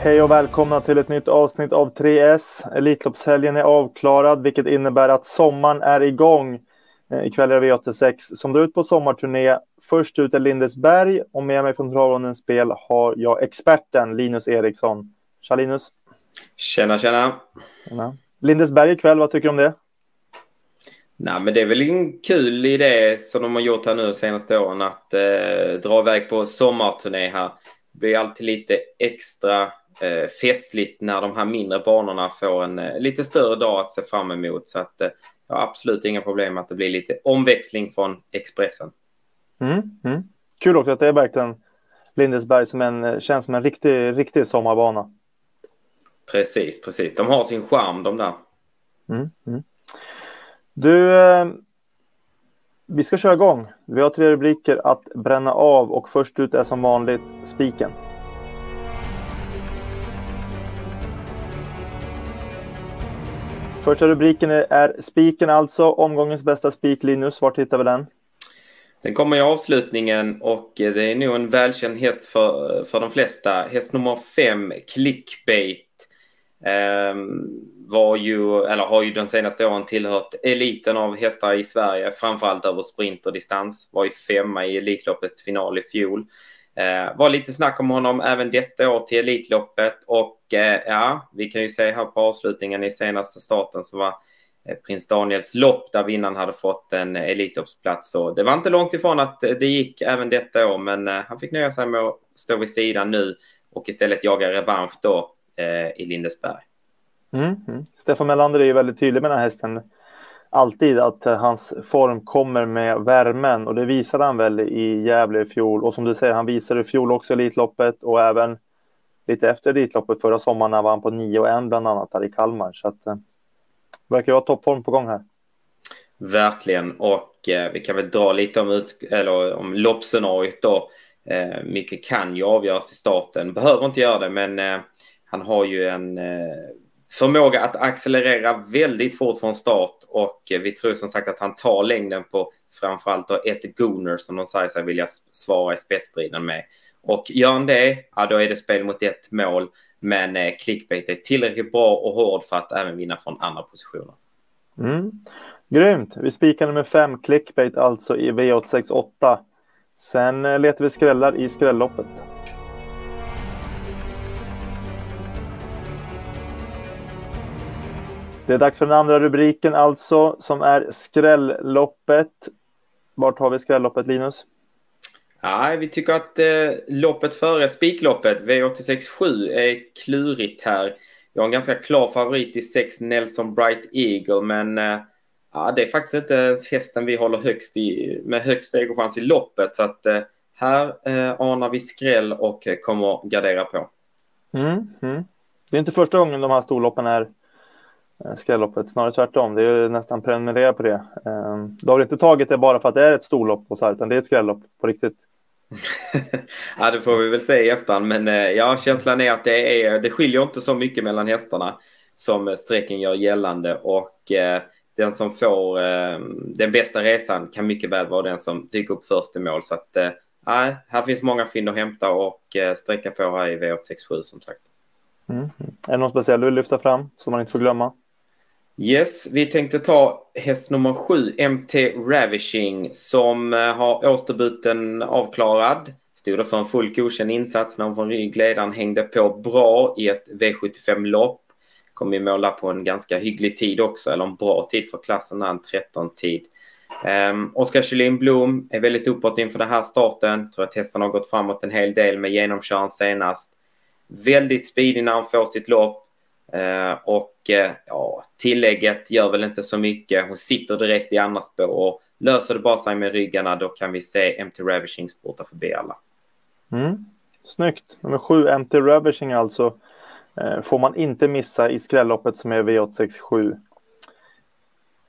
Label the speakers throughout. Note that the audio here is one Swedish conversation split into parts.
Speaker 1: Hej och välkomna till ett nytt avsnitt av 3S. Elitloppshelgen är avklarad, vilket innebär att sommaren är igång. Eh, ikväll är det V86 som drar ut på sommarturné. Först ut är Lindesberg och med mig från Travrådens spel har jag experten Linus Eriksson. Tja Linus!
Speaker 2: Tjena, tjena!
Speaker 1: Ja. Lindesberg ikväll, vad tycker du om det?
Speaker 2: Nej, men det är väl en kul idé som de har gjort här nu de senaste åren att eh, dra iväg på sommarturné här. Det blir alltid lite extra eh, festligt när de här mindre banorna får en eh, lite större dag att se fram emot. Så att eh, jag har absolut inga problem med att det blir lite omväxling från Expressen.
Speaker 1: Mm, mm. Kul också att det är verkligen Lindesberg som en, eh, känns som en riktig, riktig sommarbana.
Speaker 2: Precis, precis. De har sin charm de där.
Speaker 1: Mm, mm. Du, eh, vi ska köra igång. Vi har tre rubriker att bränna av och först ut är som vanligt spiken. Första rubriken är spiken alltså, omgångens bästa spik. Linus, var hittar vi den?
Speaker 2: Den kommer i avslutningen och eh, det är nog en välkänd häst för, för de flesta. Häst nummer fem, Clickbait. eh, var ju, eller har ju de senaste åren tillhört eliten av hästar i Sverige, framförallt över sprint och distans. Var ju femma i Elitloppets final i fjol. Eh, var lite snack om honom även detta år till Elitloppet och eh, ja, vi kan ju se här på avslutningen i senaste starten så var eh, Prins Daniels lopp där vinnaren hade fått en Elitloppsplats. Så det var inte långt ifrån att det gick även detta år, men eh, han fick nöja sig med att stå vid sidan nu och istället jaga revansch då eh, i Lindesberg.
Speaker 1: Mm, mm. Stefan Melander är ju väldigt tydlig med den här hästen. Alltid att eh, hans form kommer med värmen och det visade han väl i Gävle i fjol. Och som du säger, han visade i fjol också Elitloppet och även lite efter Elitloppet förra sommaren när han på 9 och 1 bland annat här i Kalmar. Så att eh, verkar vara toppform på gång här.
Speaker 2: Verkligen och eh, vi kan väl dra lite om, ut, eller, om loppscenariot då. Eh, mycket kan ju avgöras i starten, behöver inte göra det men eh, han har ju en eh, förmåga att accelerera väldigt fort från start och eh, vi tror som sagt att han tar längden på framförallt då ett Gooner som de säger sig vilja svara i spetsstriden med. Och gör han det, ja då är det spel mot ett mål. Men eh, clickbait är tillräckligt bra och hård för att även vinna från andra positioner.
Speaker 1: Mm. Grymt! Vi spikar nummer fem, clickbait alltså i V868. Sen eh, letar vi skrällar i skrälloppet. Det är dags för den andra rubriken alltså, som är skrälloppet. Vart har vi skrälloppet, Linus?
Speaker 2: Ja, vi tycker att eh, loppet före spikloppet, V867, är klurigt här. Jag har en ganska klar favorit i 6 Nelson Bright Eagle, men eh, ja, det är faktiskt inte ens hästen vi håller högst i, med högst egochans i loppet. Så att eh, här eh, anar vi skräll och kommer gardera på.
Speaker 1: Mm, mm. Det är inte första gången de här storloppen är Eh, skrälloppet. Snarare tvärtom. Det är nästan prenumerera på det. Ehm, du har inte tagit det bara för att det är ett storlopp och så här, utan det är ett skrällopp på riktigt.
Speaker 2: ja, det får vi väl se i efterhand. Men eh, ja, känslan är att det, är, det skiljer inte så mycket mellan hästarna som strecken gör gällande. Och eh, den som får eh, den bästa resan kan mycket väl vara den som dyker upp först i mål. Så att eh, här finns många fynd att hämta och eh, sträcka på här i V867 som sagt.
Speaker 1: Mm. Är det någon speciell du vill lyfta fram som man inte får glömma?
Speaker 2: Yes, vi tänkte ta häst nummer sju, MT Ravishing, som eh, har årsdebuten avklarad. Stod för en fullt godkänd insats när hon från ryggledaren hängde på bra i ett V75-lopp. Kom i måla på en ganska hygglig tid också, eller en bra tid för klassen, en 13-tid. Um, ehm, Oskar Kjellin Blom är väldigt uppåt inför den här starten. Tror att hästen har gått framåt en hel del med genomköraren senast. Väldigt speedig när han får sitt lopp. Uh, och uh, tillägget gör väl inte så mycket. Hon sitter direkt i andra spår och löser det bara sig med ryggarna då kan vi se MT Ravishing spurta förbi alla.
Speaker 1: Mm. Snyggt. Nummer sju, MT Ravishing alltså. Eh, får man inte missa i skrälloppet som är V867.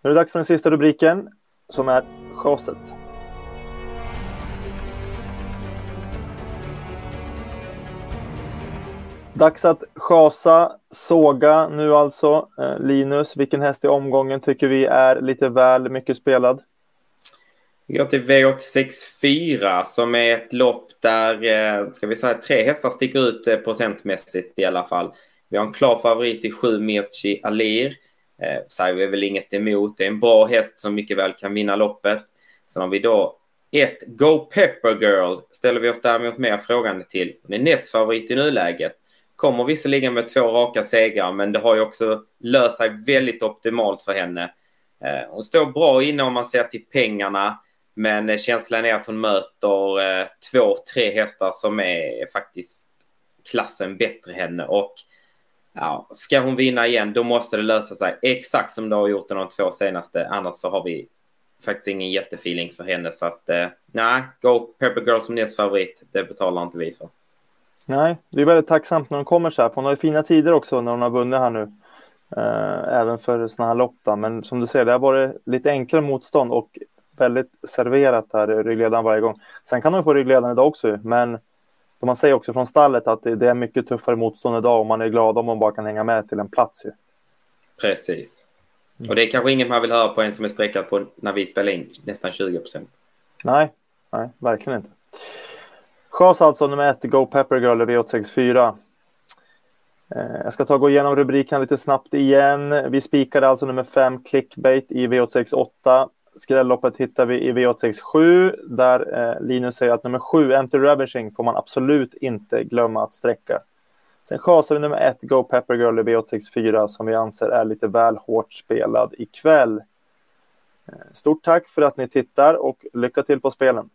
Speaker 1: Nu är det dags för den sista rubriken som är chaset. Dags att chasa, såga nu alltså. Eh, Linus, vilken häst i omgången tycker vi är lite väl mycket spelad?
Speaker 2: Vi går till V864 som är ett lopp där eh, ska vi säga, tre hästar sticker ut eh, procentmässigt i alla fall. Vi har en klar favorit i 7 Mirchi Alir. Eh, säger vi väl inget emot. Det är en bra häst som mycket väl kan vinna loppet. Sen har vi då ett Go Pepper Girl ställer vi oss däremot mer frågande till. Hon är näst favorit i nuläget. Kommer visserligen med två raka segrar, men det har ju också löst sig väldigt optimalt för henne. Eh, hon står bra inne om man ser till pengarna, men känslan är att hon möter eh, två, tre hästar som är faktiskt klassen bättre henne. Och ja, ska hon vinna igen, då måste det lösa sig exakt som det har gjort de två senaste. Annars så har vi faktiskt ingen jättefeeling för henne. Så att eh, nej, Go Pepper Girl som näst favorit, det betalar inte vi för.
Speaker 1: Nej, det är väldigt tacksamt när hon kommer så här. För hon har ju fina tider också när hon har vunnit här nu. Eh, även för sådana här lopp. Då. Men som du ser, det har varit lite enklare motstånd och väldigt serverat här ryggledaren varje gång. Sen kan hon få ryggledaren idag också, men man säger också från stallet att det är mycket tuffare motstånd idag och man är glad om man bara kan hänga med till en plats. Ju.
Speaker 2: Precis. Och det är kanske inget man vill höra på en som är sträckad på när vi spelar in nästan 20 procent.
Speaker 1: Nej, nej, verkligen inte. Chas alltså nummer ett, Go Pepper Girl V864. Eh, jag ska ta och gå igenom rubriken lite snabbt igen. Vi spikade alltså nummer fem, Clickbait i V868. Skrälloppet hittar vi i V867 där eh, Linus säger att nummer sju, Enter Ravishing, får man absolut inte glömma att sträcka. Sen chasar vi nummer ett, Go Pepper Girl i V864 som vi anser är lite väl hårt spelad ikväll. Eh, stort tack för att ni tittar och lycka till på spelen.